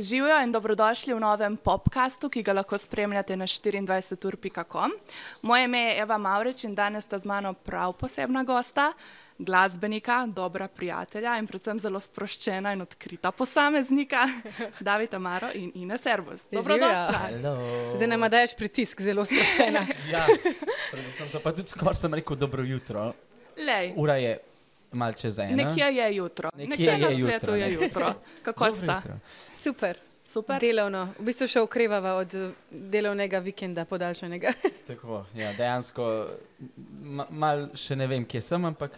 Živijo in dobrodošli v novem podkastu, ki ga lahko spremljate na 24.com. Moje ime je Eva Maurič in danes sta z mano prav posebna gosta, glasbenika, dobra prijatelja in predvsem zelo sproščena in odkrita posameznika, David Amaro in Ines Servus. Dobrodošla. Zdaj nam daješ pritisk, zelo sproščena. ja, predvsem pa tudi skoraj sem rekel dobro jutro. Lej, Ura je mal čez eno. nekje je jutro, Nekje nekje na je jutro, svetu je ne. jutro. Kako Dobro sta? jutro. Super. Super. Delovno. V bistvu še okrevava od eh, delovnega vikenda podaljšanega. Tako, ja, dejansko ma, mal še ne vem, kje sem, ampak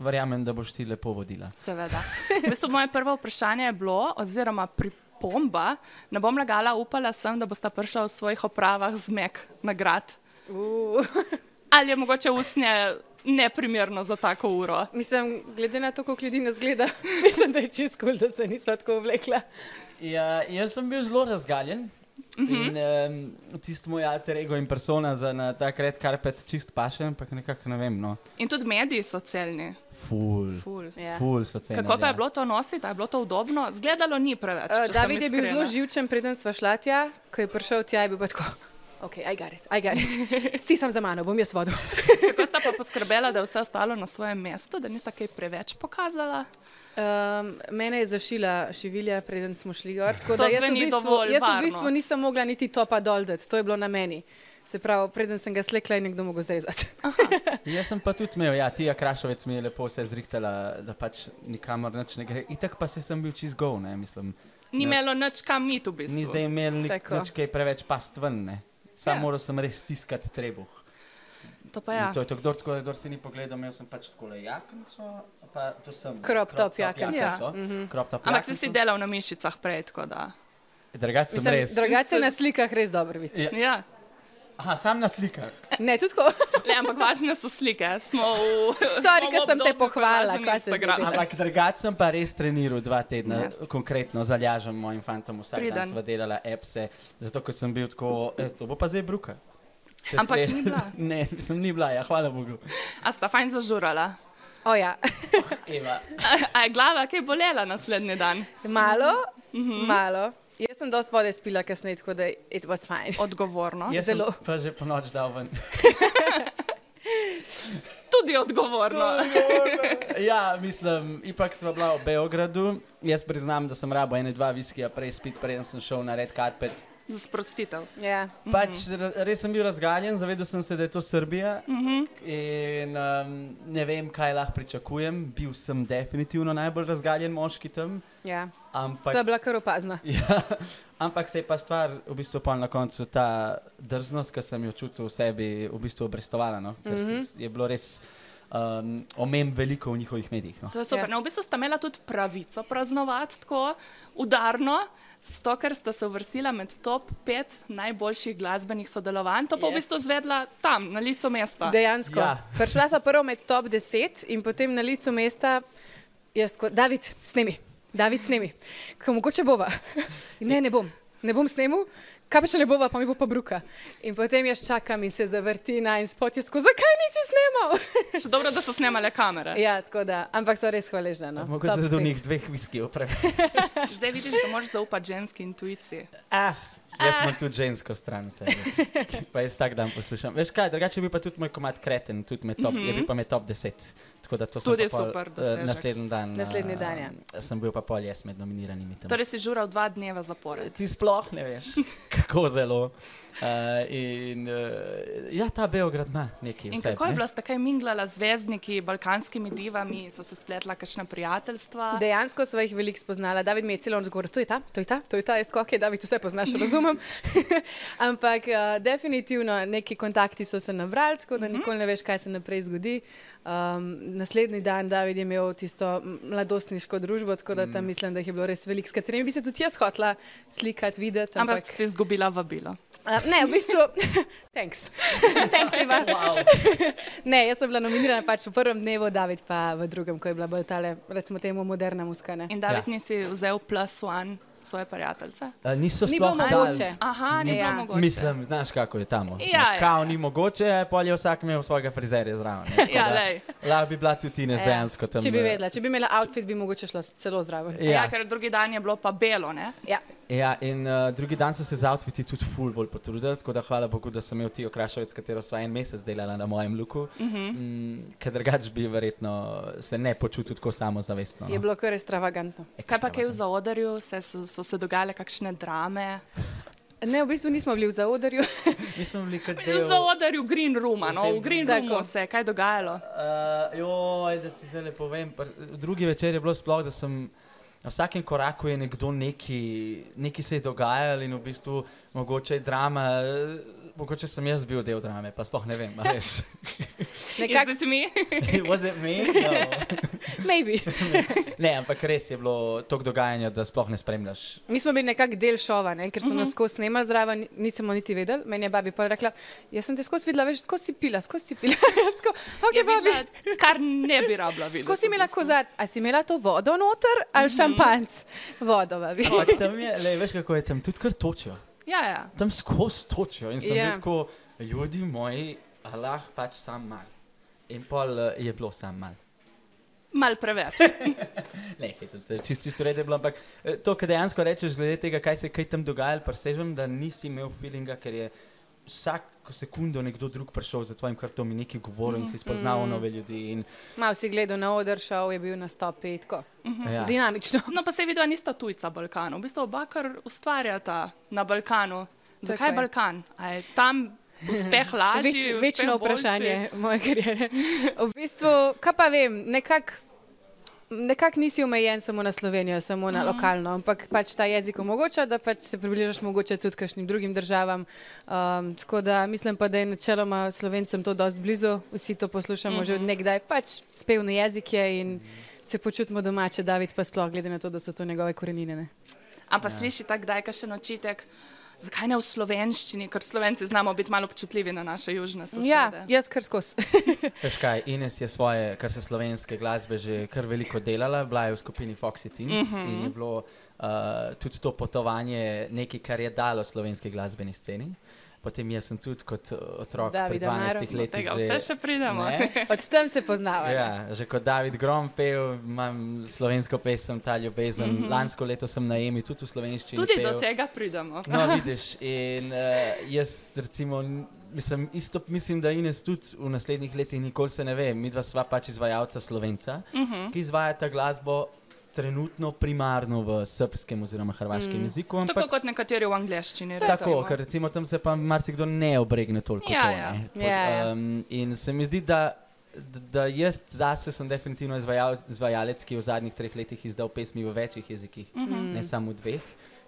verjamem, da boš ti lepo vodila. Seveda. V bistvu moje prvo vprašanje je bilo, oziroma pripomba, ne bom lagala, upala sem, da boste prišla v svojih opravah zmek nagrad. Uh. Ali je mogoče usnje neprimerno za tako uro? Mislim, glede na to, koliko ljudi nas gleda, mislim, da je čisto kul, da se nismo tako oblekla. Ja, jaz sem bil zelo razgaljen. Uh -huh. In um, tisti moj alter ego in persona za na ta red karpet čist paše, ampak nekako ne vem. No. In tudi mediji so celni. Ful, Ful. Ja. ful so cene. Kako pa je bilo to nositi, je bilo to udobno? Zgledalo ni preveč. Uh, David je bil zelo živčen, preden sva šla tja. Ko je prišel tja, je bil pa tako. Ok, aj garet, aj garet. Si sem za mano, bom jaz vodil. Kako sta pa poskrbela, da je vse ostalo na svojem mestu, da nista kaj preveč pokazala? Um, mene je zašila šivilja, preden smo šli gor. tako da jaz v bistvu, jaz v bistvu nisem mogla niti topa dol dati, to je bilo na meni. Se pravi, preden sem ga slekla, je nekdo mogel zrezati. Jaz sem pa tudi imel, ja, Tija Krašovec mi je lepo se zrihtala, da pač nikamor nič ne gre. Itak pa se sem bil čist gov, ne, mislim. Ni imelo nič kam mit v bistvu. Ni zdaj imel nič kaj preveč past ven, ne. Sam Ja. moral sem res stiskati trebuh. To pa In ja. To je to, kdor, tako, kdor si ni pogledal, imel sem pač tako jaknico, pa to sem. Crop top jaknico. Ja. Crop top Ampak si si delal na mišicah prej, tako da. Drugače sem res. drugače na slikah res dobro vidi. Ja. Ja. Aha, sam na slikah. Ne, tudi tako. Le, ampak važne so slike. Smo v. Sorry, ker sem te pohvalila, važen kaj se zdaj Ampak drugače sem pa res treniral dva tedna, Yes. konkretno zalažem mojim fantom, vsak dan sva delala appse, zato ker sem bil tako, e, to bo pa zdaj bruka. Če Ampak ni bila. Ne, mislim, ni bila, ja, hvala Bogu. A sta fajn zažurala? O ja, Eva. A, a je glava kaj bolela naslednji dan? malo, Mhm. malo. Jaz sem dosti vode spila kasneje, tako da it was fine. Odgovorno. Jaz sem Zelo. pa že po noč dal ven. Tudi odgovorno. Ja, mislim, ipak smo bila v Beogradu. Jaz priznam, da sem rabo ene dva viskija prej spit, preden sem šel na red carpet. Za sprostitev. Ja. Pač res sem bil razgaljen, zavedel sem se, da je to Srbija. In um, ne vem, kaj lahko pričakujem. Bil sem definitivno najbolj razgaljen moški tam. Ja. Ampak, Sva bila kar opazna. ja, ampak se je pa stvar v bistvu pol na koncu ta drznost, ki sem jo čutil v sebi, v bistvu obrestovala. No? Ker mm -hmm. je bilo res um, omem veliko v njihovih medijih. No? To je super. Ja. No, v bistvu sta imela tudi pravico praznovati tako udarno. Zato, ker sta se uvrstila med top 5 najboljših glasbenih sodelovanj, to pa yes. v bistvu zvedla tam, na licu mesta. Dejansko. Ja. Prišla sem prvo med top 10 in potem na licu mesta, jaz tako, David, snemi, David, snemi, ko mogoče bova. Ne, ne bom, ne bom snimil, kaj pa če ne bova, pa mi bo pa bruka. In potem jaz čakam in se zavrti na en spot, jaz tako, zakaj nisi snimal? Še dobro, da so snemale kamere. ja, tako da, ampak so res hvaležna. No. Mogoče se do njih dveh viskijev preveč. Zdaj vidiš, da moraš zaupati ženski intuiciji. Ah, jaz imam tudi žensko stran, vse. Pa jaz vsak dan poslušam. Veš kaj, drugače bi pa tudi moj komat kreten, tudi med top, mm -hmm. je bil pa med top 10. Tako da to sem Tudi pol, super eh, dosežek. Naslednji dan. Naslednji dan, eh, Sem bil pa pol jaz med nominiranimi. Tam. Torej si žural dva dneva zapored. Ti sploh ne veš, kako zelo. Uh, in uh, ja, ta Beograd ima nekaj. In vseb, kako je ne. bila sta kaj minglala z zvezdniki, balkanskimi divami, so se spletla kakšna prijateljstva? Dejansko sva jih veliko spoznala. David mi je celo noč govoril, to je ta, to je ta, to je ta, jaz tako, okay, David, vse poznaš, razumem. Ampak uh, definitivno neki kontakti so se nabrali, tako da nikoli ne veš, kaj se naprej zgodi. Um, naslednji dan David je imel tisto mladostniško družbo, tako da tam mislim, da jih je bilo res veliko, s katerimi bi se tudi jaz hotla slikati, videti. Ampak Ampak, si izgubila vabilo. Uh, ne, v bistvu, thanks. thanks Eva. Wow. Ne, jaz sem bila nominirana pač v prvem dnevu, David pa v drugem, ko je bila bolj tale, recimo temu moderna muskana. In David Ja. nisi vzel plus one svoje prijateljice? Niso Ni sploh bilo mogoče. Aha, ni Ja. bilo mogoče. Mislim, znaš, kako je tam. Ja, ja, Kao ja. ni mogoče, pol je vsak imel svojega frizerja zraven. ne, Ja, lej. Lahko bi bila tudi Ines Ja. dejansko tam. Če bi eh, vedela, če bi imela outfit, bi mogoče šla celo zraven. Ja. Ja. ja, ker drugi dan je bilo pa belo, ne? Ja. Ja, in uh, drugi dan so se z outfiti tudi ful bolj potrudili, tako da hvala Bogu, da sem imel ti okrašavec, katero sva en mesec delala na mojem luku, uh -huh. mm, ker drugač bi verjetno se ne počutil tako samozavestno. Je No. bilo kar ekstravagantno. Kaj pa kaj v zaodrju, se, so, so se dogajale kakšne drame? Ne, v bistvu nismo bili v zaodrju. Mi smo bili kot V del. zaodrju Green Rooma, no, v Green Tako. Roomu se je kaj dogajalo. Uh, joj, da ti zdaj le povem. Drugi večer je bilo sploh, da sem na vsakem koraku je nekdo neki, neki se je dogajal in v bistvu mogoče je drama. Mogoče sem jaz bil del drame, pa sploh ne vem. a veš. Nekako, it me? Was it me? No. maybe. Ne, ampak res je bilo toliko dogajanja, da sploh ne spremljaš. Mi smo bili nekako del šova, ne? ker so Mhm. nas skozi snemali zraven, ni- nisem niti vedel. Meni je babi pa rekla, jaz sem te skozi videla, veš, skozi si pila, skozi si pila. Sko, okay, Je babi. videla, kar ne bi rabila videti. Skozi si imela kozarc, a si imela to vodo noter ali Mhm. šampanc? Vodo, babi. Ampak tam je, le, veš kako je tam, tudi kar točijo. Ja, ja. Tam skozi točijo in sem Ja. yeah. tako, ljudi moji, Allah pač sam mal. In pol uh, je bilo sam mal. Mal preveč. Ne, hecam se, čist, čisto red je bilo, ampak eh, to, kar dejansko rečeš, glede tega, kaj se je kaj tam dogajalo, presežem, da nisi imel feelinga, ker je vsako sekundo nekdo drug prišel za tvojim kartom in nekaj govoril in si spoznal nove ljudi. In, Mal si gledal na oder, šel je bil na stopi, tako. ja. Dinamično. No, pa se vidi, da nista tujca Balkanu. V bistvu oba kar ustvarjata na Balkanu. Zakaj je. Balkan? A je tam uspeh lažji? Več, večno boljši? vprašanje moje kariere. V bistvu, kaj pa vem, nekako nekak nisi omejen samo na Slovenijo, samo na lokalno, ampak pač ta jezik omogoča, da pač se približaš mogoče tudi kakšnim drugim državam. Um, tako da mislim pa, da je načeloma Slovencem to dosti blizu, vsi to poslušamo mm -hmm. že od nekdaj, pač spevni jezik je in se počutimo domače, David pa sploh glede na to, da so to njegove korenine. Ne? Ampak ja. sliši tak, da je še očitek. Zakaj ne v slovenščini, ker slovenci znamo biti malo občutljivi na naše južne sosede? Ja, jaz kar skozi. Veš kaj, Ines je svoje, kar se slovenske glasbe že kar veliko delala, bila je v skupini Foxy Teens uh -huh. in je bilo uh, tudi to potovanje nekaj, kar je dalo slovenski glasbeni sceni. Potem jaz sem tudi kot uh, otrok Davida pri 12 Maro. letih Tega že, vse še pridemo. Od tam se poznava. Ja, že kot David Grom pel, imam slovensko pesem Ta ljubezen. Mm -hmm. Lansko leto sem na Emi tudi v slovenščini. Tudi pel. do tega pridemo. No, vidiš, in uh, jaz recimo, mislim, isto, mislim, da Ines tudi v naslednjih letih nikoli se ne ve. Mi dva sva pač izvajalca slovenca, uh -huh. ki izvajata glasbo trenutno primarno v srpskem oziroma hrvaškem mm. jeziku. Tako Ampak, kot nekateri v angleščini. tako, recimo. ker recimo tam se pa marsikdo ne obregne toliko. Ja, to, ja. ne. Po- Ja, ja. Um, in se mi zdi, da. Da jaz zase sem definitivno izvajal, izvajalec, ki je v zadnjih treh letih izdal pesmi v večjih jezikih, uh -huh. ne samo v dveh.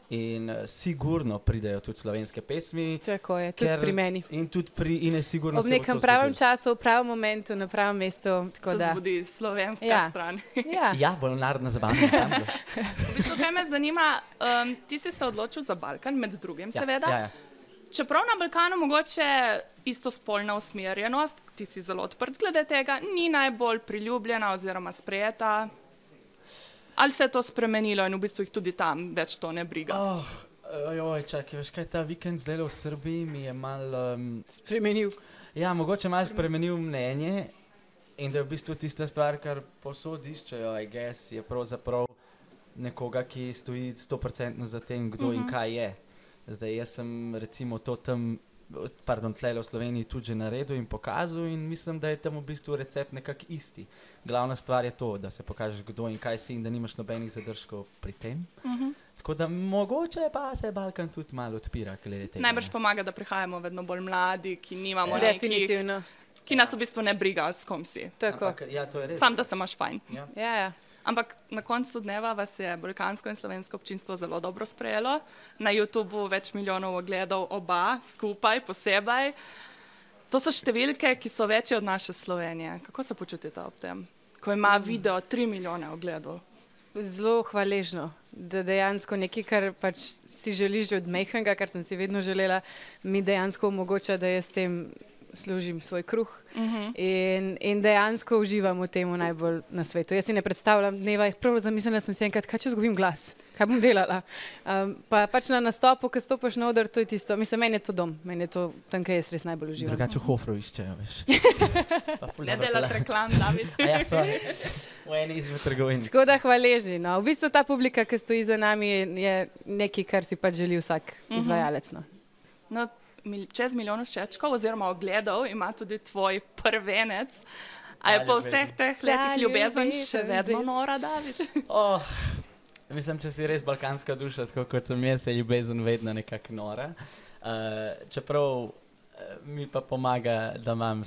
In uh, sigurno pridejo tudi slovenske pesmi. Tako je, tudi pri meni. In tudi pri Ines, sigurno. Ob nekem pravem zgodilo. času, v pravem momentu, na pravem mestu. tako Se da. zbudi slovenska Ja. stran. Ja. Ja, bolj tam bo. V bistvu, kaj me zanima, um, ti si se odločil za Balkan, med drugim, Ja, seveda. Ja, ja. Čeprav na Balkanu mogoče istospolna usmerjenost, ti si zelo odprt glede tega, ni najbolj priljubljena oziroma sprejeta. Ali se je to spremenilo in v bistvu jih tudi tam več to ne briga? Oh, ojoj, čakaj, veš kaj, ta vikend zdaj v Srbiji mi je mal. Um, Spremenil. ja, mogoče malo spremenil mnenje in da je v bistvu tista stvar, kar posod iščejo, I guess, je pravzaprav nekoga, ki stoji 100% za tem, kdo mm -hmm. in kaj je. Zdaj, jaz sem recimo to tam, pardon, tle v Sloveniji tudi že naredil in pokazal in mislim, da je tam v bistvu recept nekako isti. Glavna stvar je to, da se pokažeš, kdo in kaj si in da nimaš nobenih zadržkov pri tem. Mm -hmm. Tako da mogoče pa se Balkan tudi malo odpira. Najbrž pomaga, da prihajamo vedno bolj mladi, ki nimamo Ja. nekih, Definitivno. ki nas v bistvu ne briga, s kom si. Tako. Ampak, ja, to je res. Sam, da se imaš fajn. Ja. Ja, ja. Ampak na koncu dneva vas je balkansko in slovensko občinstvo zelo dobro sprejelo. Na YouTubu več milijonov ogledov, oba skupaj, posebej. To so številke, ki so večje od naše Slovenije. Kako se počutite ob tem, ko ima video 3 milijone ogledov? Zelo hvaležno, da dejansko nekaj, kar pač si želiš že od mehkega, kar sem si vedno želela, mi dejansko omogoča, da jaz s tem služim svoj kruh Uh -huh. in, in dejansko uživam v tem najbolj na svetu. Jaz si ne predstavljam dneva, prav zamislila sem si enkrat, kaj če izgubim glas, kaj bom delala. Um, pa pač na nastopu, ko stopiš na oder, to je tisto. Mislim, meni je to dom, meni je to tam, kjer jaz res najbolj uživam. Drugače v Hofru iščejo, veš. Pa ful Ne delati reklam, David. Ja, sorry. v eni izmed trgovin. Tako da hvaležni. No. V bistvu ta publika, ki stoji za nami, je, je nekaj, kar si pač želi vsak Mhm. izvajalec. No. No, mil, čez milijon všečkov oziroma ogledov ima tudi tvoj prvenec. A je po vseh teh letih ljubezen še vedno nora, David? Oh, mislim, če si res balkanska duša, tako kot sem jaz, je ljubezen vedno nekako nora. Uh, čeprav uh, mi pa pomaga, da imam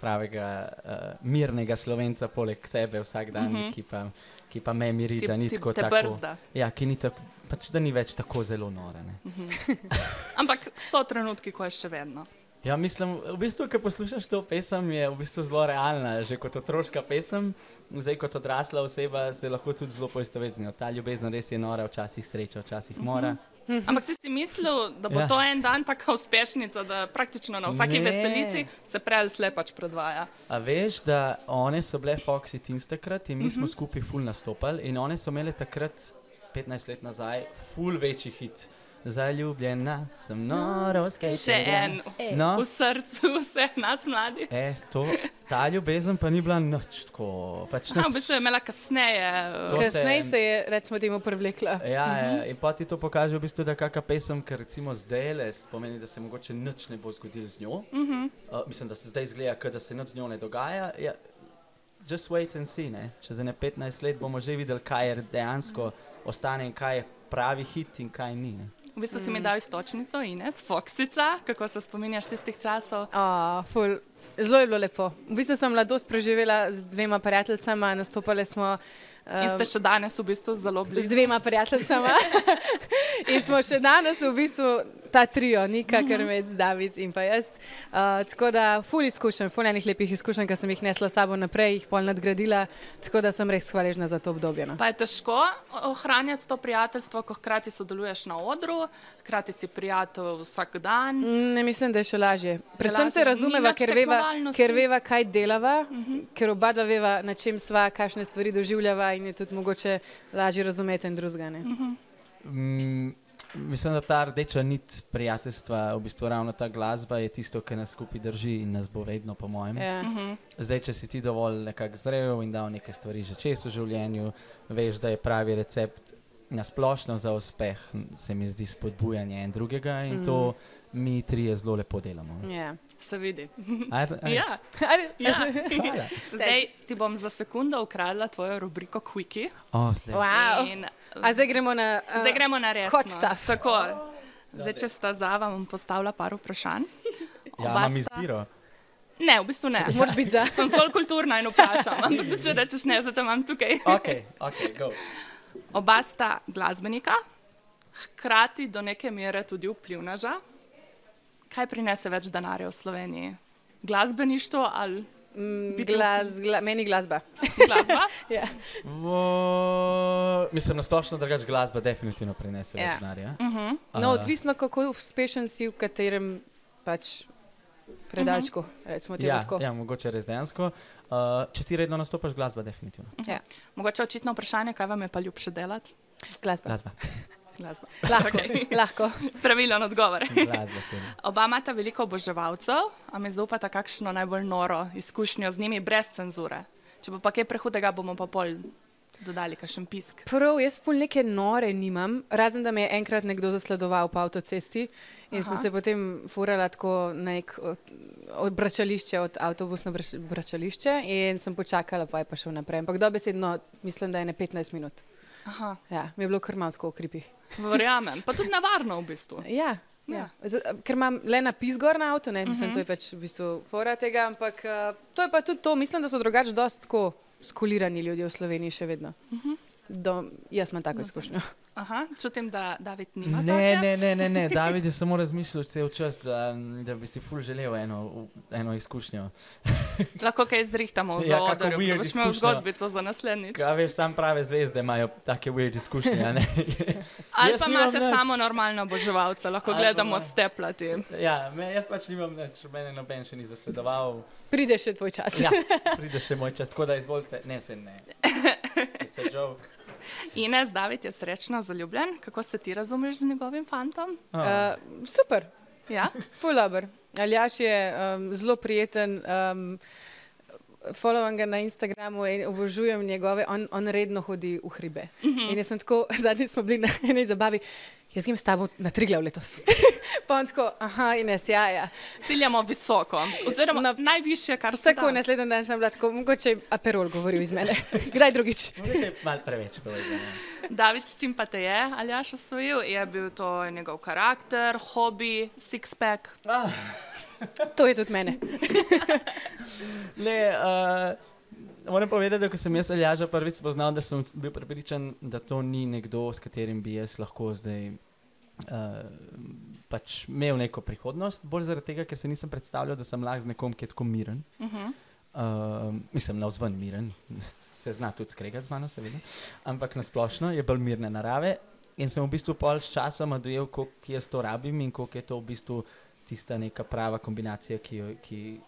pravega uh, mirnega slovenca poleg sebe vsak dan, Mhm. -huh. ki, pa, ki pa me miri, Ti, da ni ti, tako tako. brzda. Ja, ki ni tako, pač da ni več tako zelo nora. Ne. Ampak so trenutki, ko je še vedno. Ja, mislim, v bistvu, ko poslušaš to pesem, je v bistvu zelo realna. Že kot otroška pesem, zdaj kot odrasla oseba se lahko tudi zelo poistoveti z njo. Ta ljubezen res je nora, včasih sreča, včasih mora. Ampak si si mislil, da bo Ja. to en dan taka uspešnica, da praktično na vsaki Ne. veselici se prej ali slej pač predvaja. A veš, da one so bile Foxy Teens takrat in mi smo skupaj ful nastopali in one so imele takrat 15 let nazaj ful večji hit. Zaljubljena sem noro, Še skaterja. en No, v srcu vseh nas mladih. e, to, ta ljubezen pa ni bila nič tako. Pač A, nič, v bistvu je imela kasneje. To uh, se- Kasneje se je, recimo, temu privlekla. Ja, ja, in pa ti to pokaže, v bistvu, da kakšna pesem, ker recimo zdaj le pomeni, da se mogoče nič ne bo zgodilo z njo. Uh -huh. uh, mislim, da se zdaj izgleda, kot da se nič z njo ne dogaja. Ja, just wait and see. Ne? Čez ne 15 let bomo že videli, kaj je dejansko ostane in kaj je pravi hit in kaj ni. Ne? V bistvu si mi dal istočnico Ines, Foxica, kako se spominjaš tistih časov. Oh, ful. Zelo je bilo lepo. V bistvu sem mladost preživela z dvema prijateljicama, nastopali smo. In ste še danes v bistvu zelo z blizu. dvema prijateljicama. in smo še danes v bistvu ta trio, Nika, Krmec, David in pa jaz. Uh, tako da, ful izkušenj, ful enih lepih izkušenj, ki sem jih nesla sabo naprej, jih pol nadgradila, tako da sem res hvaležna za to obdobje. No. Pa je težko ohranjati to prijateljstvo, ko hkrati sodeluješ na odru, hkrati si prijatelj vsak dan. Mm, Ne mislim, da je še lažje. Predvsem lažje. se razumeva, ker veva, ker veva, kaj delava, uh -huh. ker oba dva veva, na čem sva, kakšne stvari doživljava in je tudi mogoče lažje razumeti en drugega. Uh -huh. Mm, mislim, da ta rdeča nit prijateljstva, v bistvu ravno ta glasba, je tisto, kar nas skupaj drži in nas bo vedno, po mojem. ja. Zdaj, če si ti dovolj nekako zrel in dal nekaj stvari že čez v življenju, veš, da je pravi recept na splošno za uspeh, se mi zdi spodbujanje en drugega in mm. to mi trije zelo lepo delamo. Ja. Se vidi. Aj, aj, Ja, Ajde, ja. hvala. Zdaj ti bom za sekundo ukradla tvojo rubriko Quickie. O, zdaj. Wow. In, A zdaj gremo na. Uh, Zdaj gremo na res. hot stuff. Tako. Zdaj, če sta za, vam bom postavila par vprašanj. Ja, imam sta- izbiro. Ne, v bistvu ne. Moraš biti za. Sem zgolj kulturna in vprašam. Ampak če rečeš ne, zdaj te imam tukaj. Ok, ok, go. Oba sta glasbenika, hkrati do neke mere tudi vplivneža. Kaj prinese več denarja v Sloveniji? Glasbeništvo ali Mm, Glas, gla, meni glasba. glasba? Ja. Vo, mislim, na splošno drugač glasba definitivno prinese Ja. več denarja. No, A, odvisno, kako uspešen si v katerem pač predalčku. Recimo temu Ja, tako. ja, mogoče res dejansko. Uh, če ti redno nastopaš, glasba definitivno. Ja. Mogoče očitno vprašanje, kaj vam je pa ljubše delati? Glasba. Glasba. Glasba. Lahko. Okej. Lahko. Pravilen odgovor. glasba. Oba imata veliko oboževalcev, a mi zaupata kakšno najbolj noro izkušnjo z njimi brez cenzure. Če bo pa kaj prehudega, bomo pa pol dodali kakšen pisk. Prav, jaz ful neke nore nimam, razen da me je enkrat nekdo zasledoval po avtocesti in Aha. sem se potem furala tako na nek od, odbračališče, od avtobusno brač- bračališče in sem počakala, pa je pa šel naprej. Ampak dobesedno mislim, da je ne 15 minut. Aha, Ja, mi je bilo kar malo tako v kripi. verjamem. Pa tudi nevarno v bistvu. Ja. Ja. Z, ker imam le napis gor na avtu, ne mislim, uh -huh. to je pač v bistvu fora tega, ampak uh, to je pa tudi to. Mislim, da so drugače dosti tako skulirani ljudje v Sloveniji še vedno. Uh -huh. Do, jaz imam tako izkušnjo. Aha, čutim, da David nima. Ne, ne, ne, ne, ne. David je samo razmišljal cel čas, da, da bi si ful želel eno, eno izkušnjo. Lahko kaj zrihtamo v Ja, zaodrju, weird da boš imel izkušnja. zgodbico za naslednjič. Kaj veš, sam prave zvezde imajo take weird izkušnje. a ne? Ali Jaz pa imate nič. samo normalno oboževalce, lahko Ali pa gledamo ima- steplati. ja, me, jaz pač nimam več, mene noben še ni zasledoval. Pride še tvoj čas. Ja, pride še moj čas, tako da izvolite. Ne, se ne. It's a joke. Ines, David je srečno zaljubljen. Kako se ti razumeš z njegovim fantom? Uh, super, Ja? fulaber. Aljaš je um, zelo prijeten. Um, Followam ga na Instagramu in obožujem njegove, on, on redno hodi v hribe. Uh -huh. In jaz sem tako, zadnjič smo bili na eni zabavi, jaz grem s tabo na Triglav letos. pa on tako, aha, Ines, ja, ja. Ciljamo visoko, oziroma Na- no, najvišje, kar se Tako, da. naslednji dan sem bila tako, mogoče aperol govoril iz mene. Kdaj drugič? Mogoče je malo preveč povedano. David, s čim pa te je Aljaš osvojil? Je bil to njegov karakter, hobi, six-pack? Ah, To je tudi mene. ne, uh, moram povedati, da ko sem jaz Aljaža prvič spoznal, da sem bil prepričan, da to ni nekdo, s katerim bi jaz lahko zdaj. Uh, pač imel neko prihodnost, bolj zaradi tega, ker se nisem predstavljal, da sem lahko z nekom, ki je tako miren. Uh -huh. Uh, mislim, na vzven miren, se zna tudi skregati z mano, seveda. Ampak na splošno je bolj mirne narave. In sem v bistvu pol s časom dojel, koliko jaz to rabim in koliko je to v bistvu tista neka prava kombinacija, ki, jo, ki,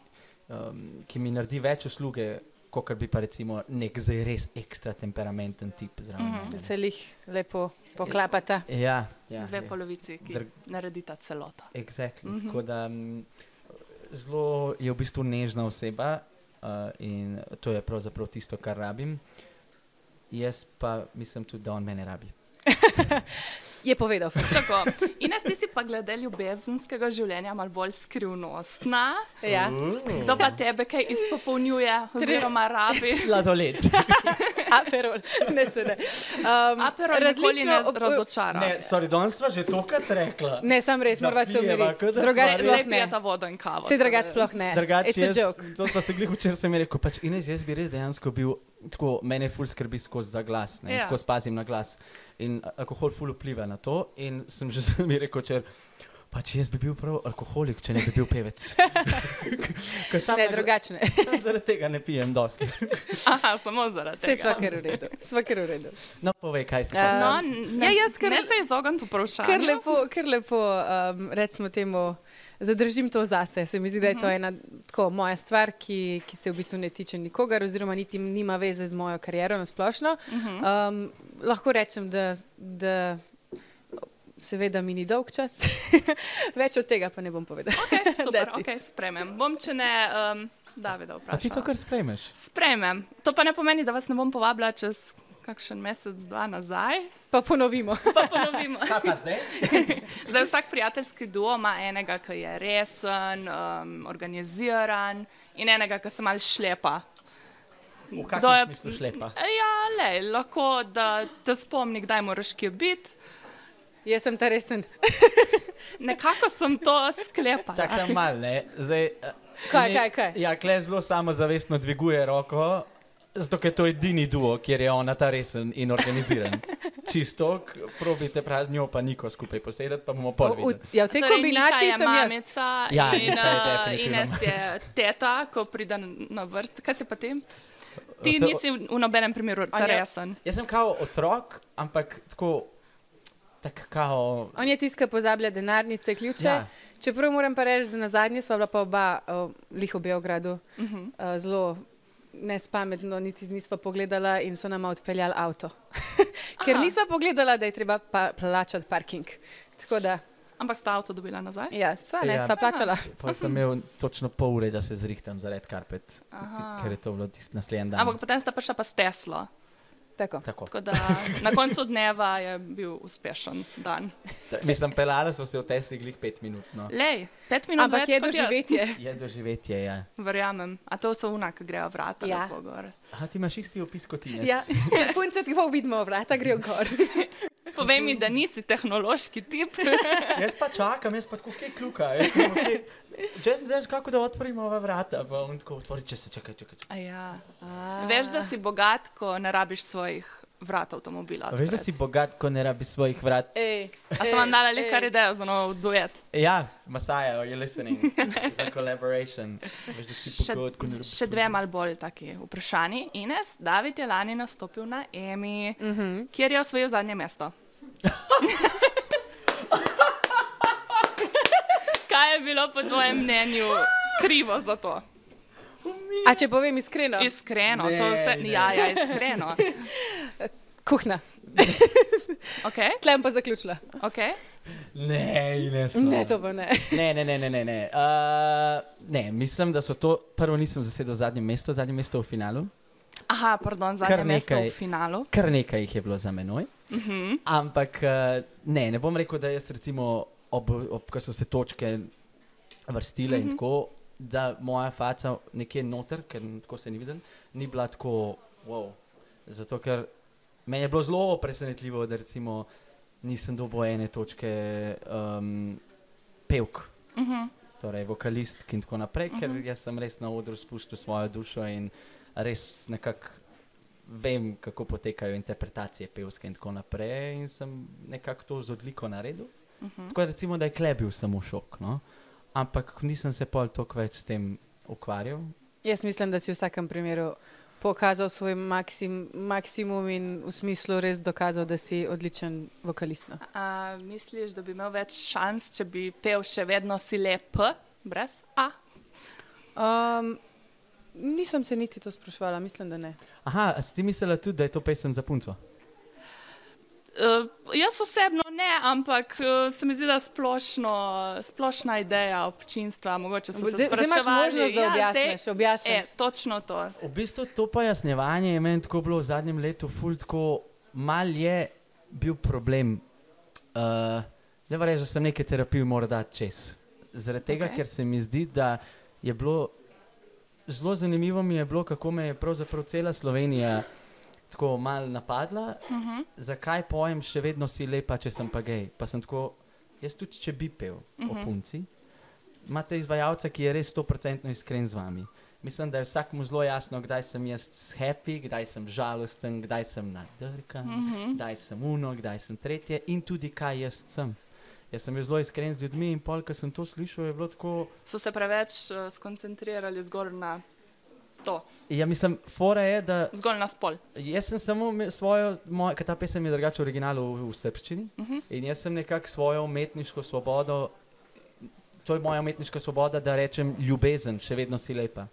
um, ki mi naredi več usluge, kot bi pa recimo nek zdaj res ekstra temperamenten tip. Zraven Mhm. mene. Se jih lepo poklapata. Ja, ja, Dve je. polovici, ki Dr- naredita celoto. Exactly. Mm. -hmm. Tako da mm, zelo je v bistvu nežna oseba uh, in to je pravzaprav tisto, kar rabim. Jaz pa mislim tudi, da on mene rabi. Je povedal. Tako. Ines, ti si pa glede ljubezenskega življenja malo bolj skrivnostna. Ja. Kdo pa tebe kaj izpopolnjuje, oziroma rabi? Sladoled. Aperol, ne se ne. Um, Aperol nikoli ne ob- razočara. ne, sorry, danes sva že tokrat rekla. Ne, sam res, morava se umiriti. sva sploh ne. pijeta vodo in tako drugače da- sploh ne. A jaz, joke. to smo se glih včeraj sem rekel, pač Ines, jaz bi res dejansko bil tako, mene ful skrbi skozi za glas, ne, Ja. skozi pazim na glas. In alkohol ful vpliva na to in sem že mi rekel, če pač jaz bi bil prav alkoholik, če ne bi bil pevec. Ne, drugačne. zaradi tega ne pijem dosti. Aha, samo zaradi Vse tega. svakar v redu. Svakar v redu. No, povej, kaj si. Ja. pa- No, ne, ja, jaz kar- ne se izogniti vprašanju. Ker lepo, ker lepo um, recimo temu, zadržim to zase. Se mi zdi, da je to ena tako moja stvar, ki, ki se v bistvu ne tiče nikogar, oziroma niti nima veze z mojo kariero na splošno. Um, lahko rečem, da, da seveda mi ni dolg čas, več od tega pa ne bom povedala. Okay, super, okay, spremem. Bom, če ne, um, Davida A ti to vprašam. kar sprejmeš? Spremem. To pa ne pomeni, da vas ne bom povabila čez kakšen mesec, dva nazaj. Pa ponovimo. Pa ponovimo. Kaj pa zdaj? Zdaj, vsak prijateljski duo ima enega, ki je resen, um, organiziran in enega, ki se mal šlepa. V kakšnem smislu šlepa? Ja, le, lahko da te spomni, kdaj moraš kje biti. Jaz sem ta resen. Nekako sem to sklepala. Čakaj malo. Zdaj, eh, Kaj, ne- kaj, kaj? Ja, kle zelo samozavestno dviguje roko, zato ker je to edini duo, kjer je ona ta resen in organiziran. Čisto, probite prav z njo, pa niko skupaj posedeti, pa bomo videli. ja, v tej Torej, kombinaciji je sem jaz. mamica Ja, in je uh, Ines je teta, ko pride na vrst. Kaj se pa tem? Ti To- nisi v nobenem primeru ta resen. Jaz sem kao otrok, ampak tako, tako kao. On je tiskal pozablja denarnice, ključe. Ja. Čeprav moram pa reči, da na zadnje sva bila pa oba uh, lih v Beogradu uh -huh. uh, zelo nespametno, niti nisva pogledala in so nama odpeljali avto. Ker Aha. nisva pogledala, da je treba pa plačati parking. Tako da, Ampak sta avto dobila nazaj? ja, sva ne, Ja. sva plačala. Pa sem imel točno pol ure, da se zrihtam za red karpet, Aha. ker je to bilo tisti naslednji dan. Ampak potem sta prišla pa s Teslo. Tako. Tako. Tako da na koncu dneva je bil uspešen dan. Ta- Mislim, pelali smo se v Tesli glih pet minut. No. Lej, pet minut Ampak več je jaz. doživetje. Je doživetje, ja. Verjamem. A to so unak, grejo vrata Ja. gor. Aha, ti imaš isti opis kot ti. Ja, punce ti pa vidimo, vrata grejo gor. Povej mi, da nisi tehnološki tip. Jaz pa čakam, jaz pa tako kaj kluka. jaz tako, kaj- Če si veš, kako da otvorimo ova vrata, pa on tako otvori, če se čakaj, čakaj. čakaj. A ja. A. Veš, da si bogat, ko ne rabiš svojih vrat avtomobila. A Veš, da si bogat, ko ne rabi svojih vrat. Ej, A sem vam dala le kar idejo za nov duet? Ja, Masaja, are you listening? Za collaboration. Veš, da si Še, bogat, ko ne rabi še dve mal bolj taki vprašanji. Ines, David je lani nastopil na EMI, uh Mhm. -huh. kjer je osvojil zadnje mesto. Kaj je bilo po tvojem mnenju krivo za to? A če povem iskreno, Iskreno, Ne, to vse, ne. ja, ja, iskreno. kuhna. Okay, Tlem pa zaključila. okay. Ne, Ines. no. Ne, to pa ne. Ne, ne, ne, ne, ne. Ne. Uh, ne, mislim, da so to. Prvo nisem zasedel zadnje mesto, zadnje mesto v finalu. Aha, pardon, zadnje Kar mesto nekaj. v finalu. Kar nekaj jih je bilo za menoj. Uh Mhm. -huh. Ampak uh, ne, ne bom rekel, da jaz recimo, ob, ob ko so se točke vrstile uh -huh. in tako, da moja faca nekje noter, ker tako se ni videl, ni bila tako wow. Zato ker meni je bilo zelo presenetljivo, da recimo nisem dobil ene točke um, pevk. Uh -huh. torej vokalistk in tako naprej, uh -huh. ker jaz sem res na odru spustil svojo dušo in res nekako vem, kako potekajo interpretacije pevske in tako naprej, in sem nekako to z odliko naredil. Uh -huh. Tako recimo, da je klebil samo šok, no? Ampak nisem se pol toliko več s tem ukvarjal. Jaz mislim, da si v vsakem primeru pokazal svoj maksim, maksimum in v smislu res dokazal, da si odličen vokalist. no. A, misliš, da bi imel več šans, če bi pel še vedno si lep, brez A? Um, nisem se niti to sprašvala, mislim, da ne. Aha, a si ti mislila tudi, da je to pesem za punco? Uh, jaz osebno ne, ampak uh, se mi zdi, da splošno, splošna ideja občinstva. Mogoče so se Zdaj zdaj imaš spraševali, možnost, da ja, objasniš. zdaj- objasni. E, točno to. V bistvu to pojasnjevanje je meni tako bilo v zadnjem letu, ful tako mal je bil problem. Uh, ne vem, da sem neke terapije moral dati čez. Zaradi tega, okay. ker se mi zdi, da je bilo zelo zanimivo, mi je bilo, kako me je pravzaprav cela Slovenija tako mal napadla. Uh Mhm. -huh. Zakaj pojem še vedno si lepa, če sem pa gej? Pa sem tako, jaz tudi če bi pel uh -huh. o punci. Imate izvajalca, ki je res 100% iskren z vami. Mislim, da je vsakmu zelo jasno, kdaj sem jaz happy, kdaj sem žalosten, kdaj sem nadrkan, mm -hmm. kdaj sem uno, kdaj sem tretje in tudi kaj jaz sem. Jaz sem bil zelo iskren z ljudmi in pol, ko sem to slišal, je bilo tako. So se preveč uh, skoncentrirali zgolj na to, Ja, mislim, fora je, da zgolj na spol. jaz sem samo svojo, moj, ker ta pesem je drugače v originalu v, v srščini uh -huh. in jaz sem nekako svojo umetniško svobodo. To je moja umetniška svoboda, da rečem ljubezen, še vedno si lepa.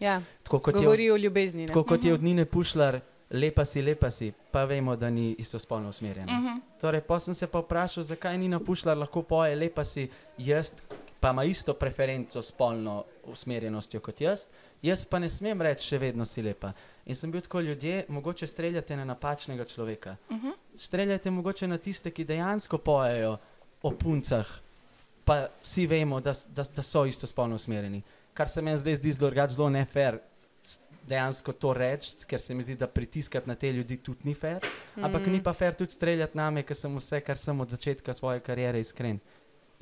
Ja, Tako kot je, govori o ljubezni. ne. Tako kot je od Nine Pušlar, lepa si, lepa si, pa vemo, da ni istospolno usmerjena. Uh -huh. Torej, pa sem se pa vprašal, zakaj Nina Pušlar lahko poje lepa si, jaz pa ima isto preferenco spolno usmerjenostjo kot jaz, jaz pa ne smem reči, še vedno si lepa. In sem bil tako ljudje, mogoče streljate na napačnega človeka. Uh -huh. Streljate mogoče na tiste, ki dejansko pojejo o puncah, pa vsi vemo, da, da, da so istospolno usmerjeni. Kar se meni zdaj zdi zelo zelo nefer dejansko to reči, ker se mi zdi, da pritiskati na te ljudi tudi ni fair. Mm. Ampak ni pa fair tudi streljati name, ker sem vse, kar sem od začetka svoje kariere iskren.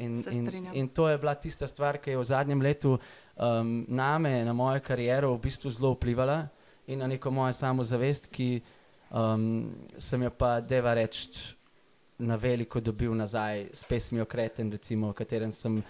In, in, in to je bila tista stvar, ki je v zadnjem letu um, name, na mojo kariero, v bistvu zelo vplivala in na neko mojo samozavest, ki um, sem jo pa deva reči na veliko dobil nazaj s pesmijo Kreten, recimo, v katerem sem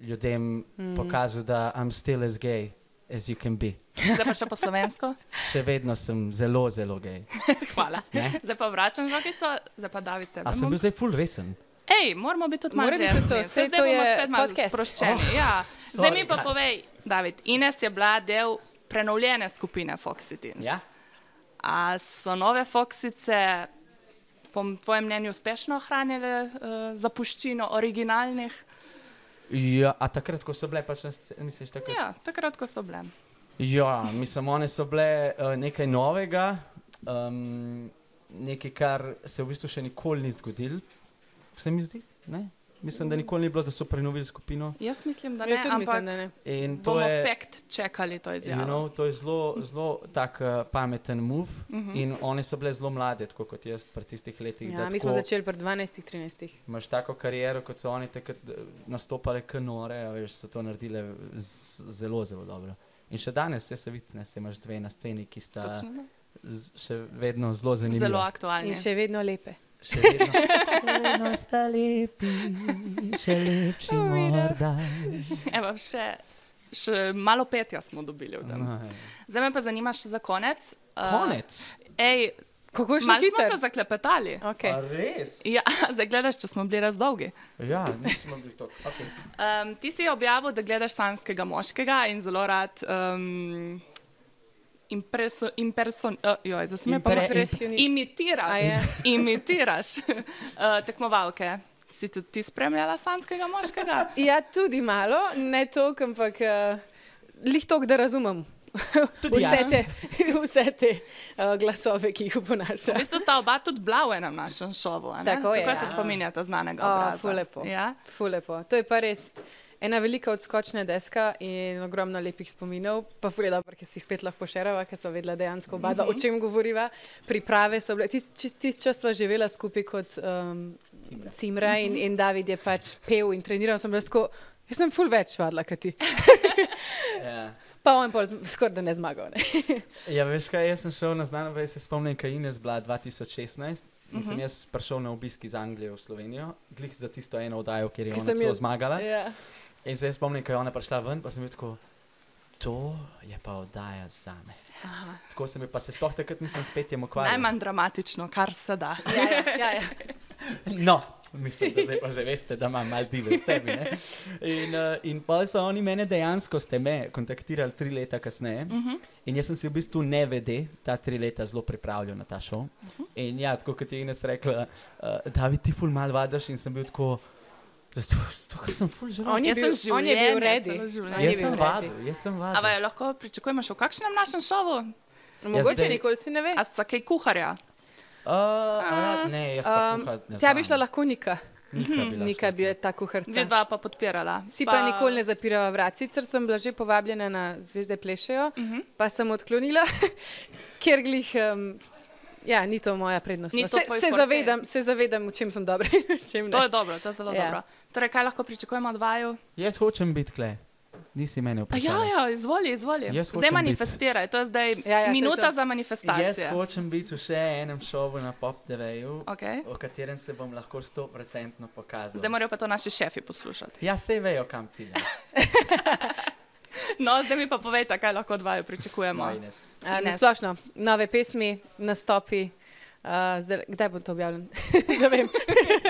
ljudem mm. pokazal, da I'm still as gay as you can be. Zdaj pa še po slovensko. Še vedno sem zelo, zelo gej. Hvala. Ne? Zdaj pa vračam žogico, zdaj pa David tebe. A sem bil zdaj full resen? Ej, moramo biti tudi malo resni. to zdaj bomo je spet malo podcast. sproščeni. Oh, ja. Zdaj mi pa guys. povej, David, Ines je bila del prenovljene skupine Foxy Teens. Ja? A so nove Foxice, po tvojem mnenju, uspešno ohranjale uh, zapuščino originalnih? Ja, a takrat, ko so bile, pač na sceni, misliš takrat? Ja, takrat, ko so bile. Ja, mislim, one so bile uh, nekaj novega, um, nekaj, kar se v bistvu še nikoli ni zgodilo, se mi zdi. Ne? Mislim, da nikoli ni bilo, da so prenovili skupino. Jaz mislim, da ne, Jaz ampak mislim, da ne. In to bomo je, fakt čekali to you izjavo. know, to je zelo, zelo tak uh, pameten move. Uh Mhm. -huh. In one so bile zelo mlade, tako kot jaz pri tistih letih. Ja, mi smo začeli pri 12-13. Imaš tako kariero, kot so oni takrat eh, nastopali, kot nore, a veš, so to naredile zelo, zelo dobro. In še danes se, se vidi, ne, se imaš dve na sceni, ki sta Točno. še vedno zelo zanimiva. Zelo aktualni. In še vedno lepe. Še vedno, še vedno sta lepi, še lepši morda. Evo, še, še malo petja smo dobili v tem. No, Zdaj me pa zanima še za konec. Uh, Konec. Ej, Kako je šlo malo smo hitro? se zaklepetali. Okay. A res? Ja, zdaj gledaš, če smo bili razdolgi. Ja, nismo bili to. Okay. Um, ti si objavil, da gledaš sanskega moškega in zelo rad um, impreso, imperson, uh, joj, Impre- imitiraš, imitiraš uh, tekmovalke. Si tudi ti spremljala sanskega moškega? Ja, tudi malo, ne toliko, ampak uh, lih toliko, da razumem. Tudi vse jaz. te, vse te uh, glasove, ki jih oponaša. V bistvu sta oba tudi bila v enem našem šovu. Tako je, Kako ja. se spominjata znanega O, ful lepo. Ja? Ful lepo. To je pa res ena velika odskočna deska in ogromno lepih spominov. Pa ful je dobro, ker si jih spet lahko šerava, ker so vedela dejansko oba, dva, o čem govoriva. Priprave so bile, tisti tis čas sva živela skupaj kot um, Cimra in, in David je pač pel in treniral. Sem bila tako, jaz sem ful več vadla, kot ti. Ja. Pa on pa skoraj da ne zmagal. Ne? ja, veš kaj, jaz sem šel na znano, veš, se spomnim, kaj Ines bila 2016. In sem jaz prišel na obisk iz Anglije v Slovenijo, glih za tisto eno oddajo, kjer je Ki ona celo jaz- zmagala. Ja. In se jaz spomnim, ko je ona prišla ven, pa sem bil tako, to je pa oddaja za me. Tako sem bil, pa se sploh takrat nisem spet jim ukvarjal. Najmanj dramatično, kar se da. Ja, ja, ja, ja. No, mislim, da zdaj pa že veste, da imam malo dive v sebi. Ne? In, uh, in pa so oni mene dejansko, ste me kontaktirali tri leta kasneje. Uh -huh. In jaz sem si v bistvu ne vede, ta tri leta zelo pripravljal na ta šov. Uh -huh. In ja, tako kot je Ines rekla, uh, David, ti ful mal vadaš in sem bil tako. Zato, zato ker sem ful že On je bil, on je bil je Jaz sem vadil, jaz sem vadil. Ampak lahko pričakujemo še v kakšnem našem šovu? Mogoče zdaj- nikoli si ne ve. A sta kaj kuharja? Uh, a, ne, jaz pa Um, kuhat ne Tja bi šla lahko Nika. Nika bi bila Nika bi ta kuharca. Dve dva pa podpirala. Si pa, pa nikoli ne zapirava vrat. Sicer sem bila že povabljena na Zvezde plešejo, uh Mhm. -huh. pa sem odklonila, ker glih. Um, Ja, ni to moja prednost. No, to se, se, zavedam, se zavedam, v čem sem dobra čem To ne. je dobro, to je zelo Ja. dobro. Torej, kaj lahko pričakujemo od vaju? Jaz hočem biti kle. Nisi mene A vprašal. ja, ja, izvoli, izvoli. Jaz Zdaj manifestiraj, to je zdaj Ja, ja, to je minuta to. za Jaz manifestacijo. hočem biti v še enem šovu na Pop TV-ju, Okay. o katerem se bom lahko 100% pokazal. Zdaj morajo pa to naši šefi poslušati. Ja, sej vejo, kam cilja. No, zdaj mi pa povejte, kaj lahko od vaju pričakujemo. No, Ines. A, Ines. Nasplošno, nove pesmi, nastopi. Uh, zdaj, kdaj bo to objavljen? ne vem.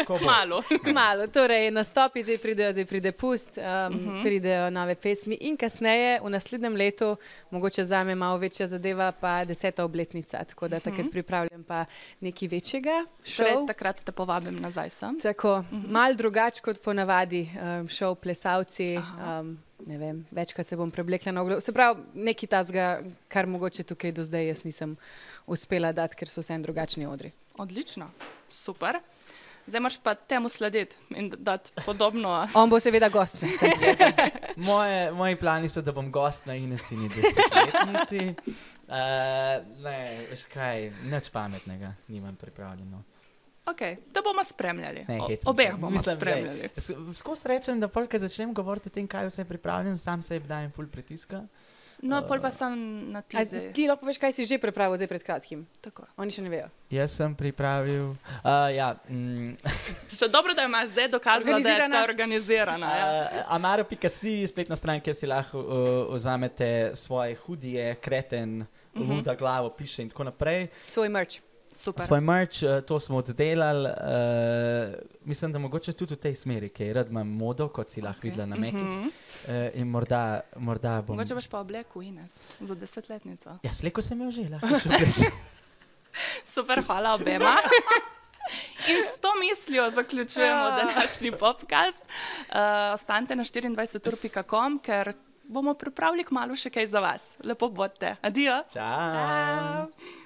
Ko bo? Malo. Kmalo, torej nastopi, zdaj pridejo, zdaj pride pust, um, uh Mhm. -huh. pridejo nove pesmi in kasneje, v naslednjem letu, mogoče za me malo večja zadeva, pa deseta obletnica. Tako da Mhm. takrat pripravljam pa nekaj večjega, šov. takrat te povabim nazaj sem. Tako, uh Mhm. -huh. mal drugače kot ponavadi, um, šov plesalci. Um, ne vem, večkrat se bom preblekla na oglo. Se pravi, nekaj tazga, kar mogoče tukaj do zdaj jaz nisem uspela dati, ker so vsem drugačni odri. Odlično, super. Zdaj moraš pa temu slediti in dati podobno. On bo seveda gost. Moje, moji plani so, da bom gost na Inesini desetletnici. Uh, ne, veš kaj, nič pametnega, nimam pripravljeno. Okay, da bomo spremljali. Ne, hecam obeh se. bomo Mislim, spremljali. Skozi rečem, da polk začnem govoriti o tem, kaj vse pripravljam, sam sebi dajem full pritiska. No, pol pa sem na tizi. Ti lahko veš, kaj si že pripravil zdaj pred kratkim. Tako. Oni še ne vejo. Jaz sem pripravil. Uh, ja, mm, Še dobro, da imaš zdaj dokazala, da je ta organizirana. Ja. Uh, Amaro.si je spletna stran, kjer si lahko uh, vzamete svoje hudije, kreten, uh -huh. huda glavo, piše in tako naprej. Svoj merch. Super. Svoj merch, uh, to smo oddelali, uh, mislim, da mogoče tudi v tej smeri, ker rad imam modo, kot si lahko okay. videla na Meki. Uh Mhm. -huh. uh, in morda, morda bom. Mogoče boš pa oblekel Ines za desetletnico. Ja, sleko sem jo že, lahko še prej. Super, hvala obema. In s to mislijo zaključujemo Ja. današnji podcast. Uh, ostanite na 24.com, ker bomo pripravili k malu še kaj za vas. Lepo bodite. Adijo. Čau. Ciao.